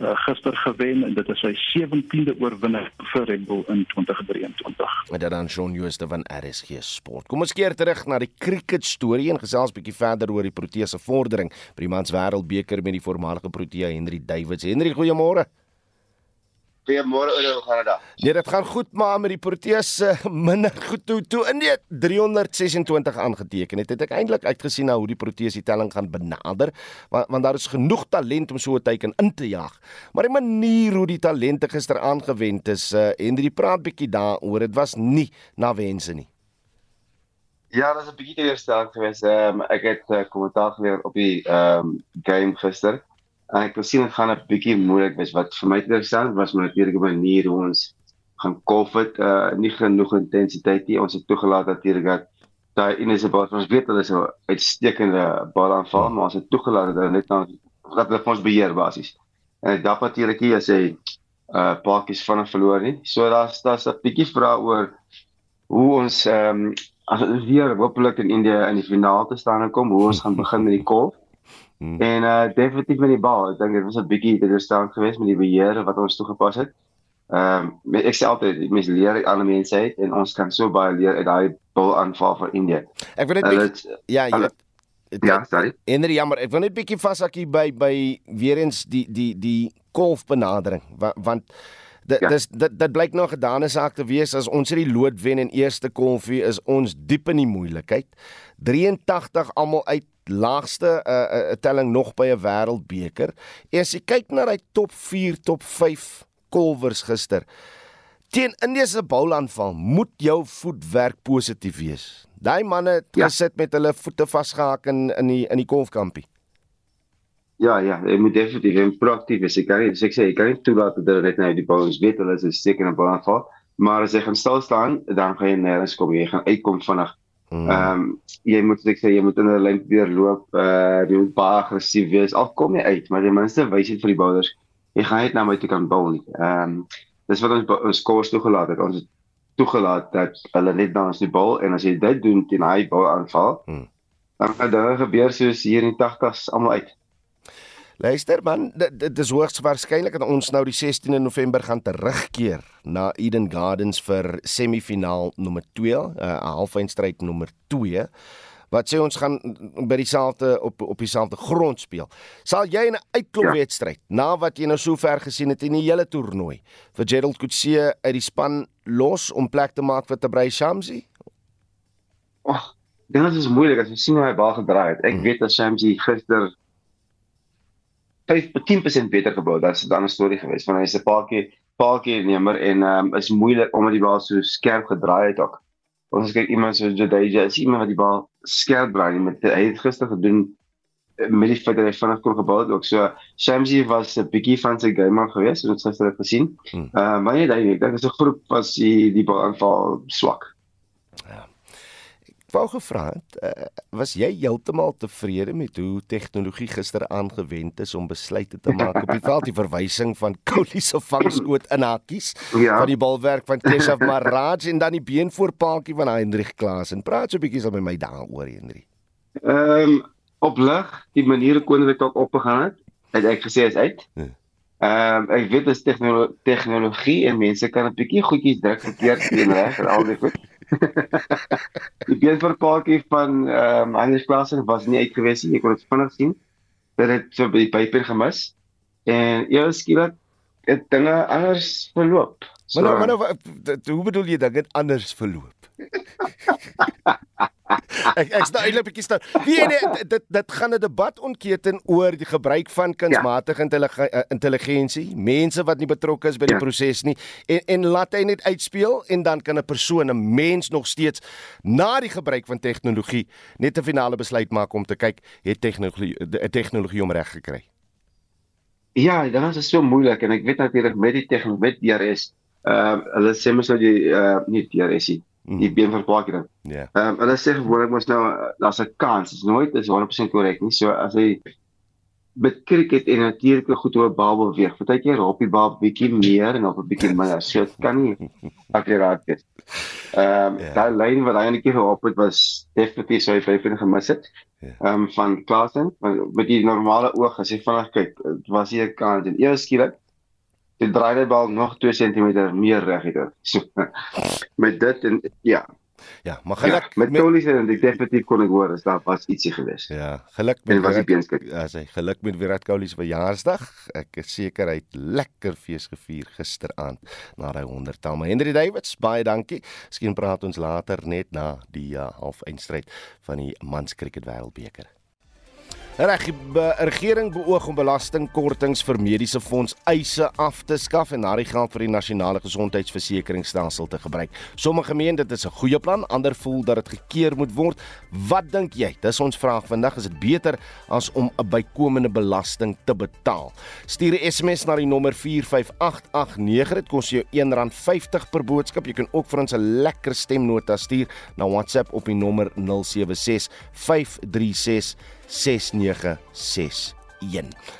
uh, gister gewen en dit is sy 17de oorwinning vir Red Bull in 2023. En dan Shaun Jooste van RSG Sport. Kom ons keer terug na die cricket storie en gesels bietjie verder oor die Proteas se vordering by die Mans Wêreldbeker met die voormalige Protea Henry Davids. Henry, goeiemôre. Goeiemôre Oudo, hoe gaan dit daar? Nee, dit gaan goed, maar met die Proteas uh, minder goed toe toe in die 326 aangeteken het. Het ek eintlik uitgesien na hoe die Proteas die telling gaan benader, want want daar is genoeg talent om so 'n teiken in te jaag. Maar die manier hoe die talente gister aangewend is, uh, en die praat bietjie daaroor, dit was nie na wense nie. Ja, dit was 'n bietjie teleurstellend geweest. Ehm um, ek het uh, kommentaar gelewer op die ehm um, game gister. En ek wil sien dit gaan 'n bietjie moeilik wees. Wat vir my interessant was maar natuurlik op 'n manier hoe ons gaan het uh nie genoeg intensiteit nie. Ons het toegelaat natuurlik dat daai Inese bal ons weet hulle is 'n uitstekende bal aanval maar ons het toegelaat dat hulle net nou dat hulle ons beheer basies. En dit dap natuurlik as hy uh paadjies van verloor nie. So daar's daar's 'n bietjie vrae oor hoe ons ehm um, as weer hopelik in India in die finaal te staan kom hoe ons gaan begin met die kolf Hmm. En uh definitief met die bal, ek dink dit was 'n bietjie teleurstellend geweest met die beheer wat ons toegepas het. Ehm um, ek sê altyd mense leer uit ander mense uit en ons kan so baie leer uit daai bal aanval vir India. Ek wil net uh, bietjie Ja, jy weet Ja, sorry. En dit jammer, ek wil net bietjie vashak hier by by weer eens die die die golfbenadering want, want dit ja. dis dit dit blyk nou gedane saak te wees as ons hierdie lood wen in eerste kolfie is ons diep in die moeilikheid. 83 almal uit laagste 'n uh, uh, telling nog by 'n wêreldbeker. En as jy kyk na daai top 4, top 5 kolwers gister. Teen Indië se boulaanval moet jou voetwerk positief wees. Daai manne het ja. gesit met hulle voete vasgehak in in die in die kolfkampie. Ja, ja, jy moet definitief en proaktief wees. Ek kan nie ek sê ek kan nie toelaat dat hulle net nou die bal ons weet hulle is seker 'n boulaanval, maar as jy gaan stil staan, dan gaan jy nêrens kom. Jy gaan uitkom vinnig Ehm um, jy moet ek sê jy moet in 'n lyn probeer loop, uh jy moet baie aggressief wees. Al kom jy uit, maar ten minste wys dit vir die bouers jy gaan net na my toe kan bou nie. Ehm um, dis wat ons ons kos toegelaat het. Ons het toegelaat dat hulle net dans die bal en as jy dit doen teen hy bal aanval, hmm. dan gaan dinge gebeur soos hier in die 80s almal uit. Luister man, dit, dit is hoogs waarskynlik dat ons nou die 16de November gaan terugkeer na Eden Gardens vir semifinaal nommer 2, 'n uh, halfeindstryd nommer 2 wat sê ons gaan by dieselfde op op dieselfde grond speel. Sal jy in 'n uitklopwedstryd ja. na wat jy nou so ver gesien het in die hele toernooi vir Gerald Coetzee uit die span los om plek te maak vir Tabray Shamsi? Ag, dit is moeilik as jy sien hoe hy baie gedraai het. Ek hmm. weet dat Shamsi gister 5-10% beter gebou het. Dit's 'n ander storie geweest want hy is 'n paar keer paar keer nemer en ehm um, is moeilik omdat die bal so skerp gedraai het ook. Ons kyk iemand so Jadeja, is iemand wat die bal skerp draai met hy het gister gedoen eh, met die feit dat hy vinnig kon gebou het ook. So Shamsi was 'n bietjie van sy game af geweest, ons het gister gesien. Ehm hmm. uh, maar nee, dit is 'n groep was die die bal aanval swak. Ja wou gevra het, uh, was jy heeltemal tevrede met hoe tegnologie gister aangewend is om besluite te maak op die veld die verwysing van Kouli se vangskoot in hakkies ja. van die balwerk van Keshav Maharaj en dan die beenvoorpaaltjie van Hendrik Klaas en praat so 'n bietjie met my daaroor Hendrik. Ehm um, op lig die maniere kon dit ook opgegaan het. Het ek gesê is uit. Ja. Ehm um, ek weet dit is tegnologie en mense kan 'n bietjie goedjies druk verkeerd doen reg en al die goed. Die beenverpaaltjie van ehm um, Heinrich Klaasen was nie uit gewees nie. Ek kon dit vinnig sien. Dat dit so by die pyper gemis. En eers skielik het dinge anders verloop. So, maar nou, maar nou, hoe bedoel jy dit anders verloop? ek ek's nou eintlik bietjie stil. Wie nee, dit dit gaan 'n debat ontketen oor die gebruik van kunsmatige ja. intelligensie, mense wat nie betrokke is by die ja. proses nie en en laat hy net uitspeel en dan kan 'n persoon, 'n mens nog steeds na die gebruik van tegnologie net 'n finale besluit maak om te kyk het tegnologie 'n tegnologie om reg gekry. Ja, dan is dit so moeilik en ek weet natuurlik met die tegnologie met DRS, ehm uh, hulle sê mos nou die uh nie DRS nie die mm. been verplaak dan. Ja. Ehm um, hulle sê gewoonlik mos nou daar's 'n kans, is nooit is 100% korrek nie. So as hy met cricket en natuurlike goed hoe 'n bal beweeg, partykeer hop die bal bietjie meer en op 'n bietjie minder. So dit kan nie akkuraat wees. Ehm um, yeah. daai lyn wat hy net gehop het was definitief so hy vyf en gemis het. Ehm um, van Klaasen, met die normale oog as jy vinnig kyk, was hier 'n kans en eers skielik die draai die bal nog 2 cm meer reg het. So met dit en ja. Ja, maar geluk ja, met Tolies en ek definitief kon ek hoor as daar was ietsie gewees. Ja, geluk met was die beenskik. Ja, sy geluk met Virat Kohli se verjaarsdag. Ek is seker hy het lekker fees gevier gisteraand na hy 100tal. Maar Henry Davids, baie dankie. Miskien praat ons later net na die uh, halfeindstryd van die Mans Cricket Wêreldbeker. Reg, die regering beoog om belastingkortings vir mediese fonds eise af te skaf en daardie geld vir die nasionale gesondheidsversekeringsstelsel te gebruik. Sommige meen dit is 'n goeie plan, ander voel dat dit gekeer moet word. Wat dink jy? Dis ons vraag vandag. Is dit beter as om 'n bykomende belasting te betaal? Stuur 'n SMS na die nommer 45889. Dit kos jou R1.50 per boodskap. Jy kan ook vir ons 'n lekker stemnota stuur na WhatsApp op die nommer 076 536 6961.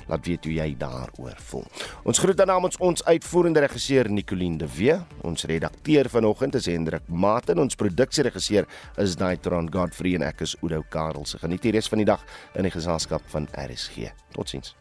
Laat weet hoe jy daaroor voel. Ons groet dan namens ons uitvoerende regisseur Nicoline de Wee, ons redakteur vanoggend is Hendrik Maten, ons produksieregisseur is Daitron Godfrey en ek is Udo Karel. Se geniet die res van die dag in die geselskap van RSG. Totsiens.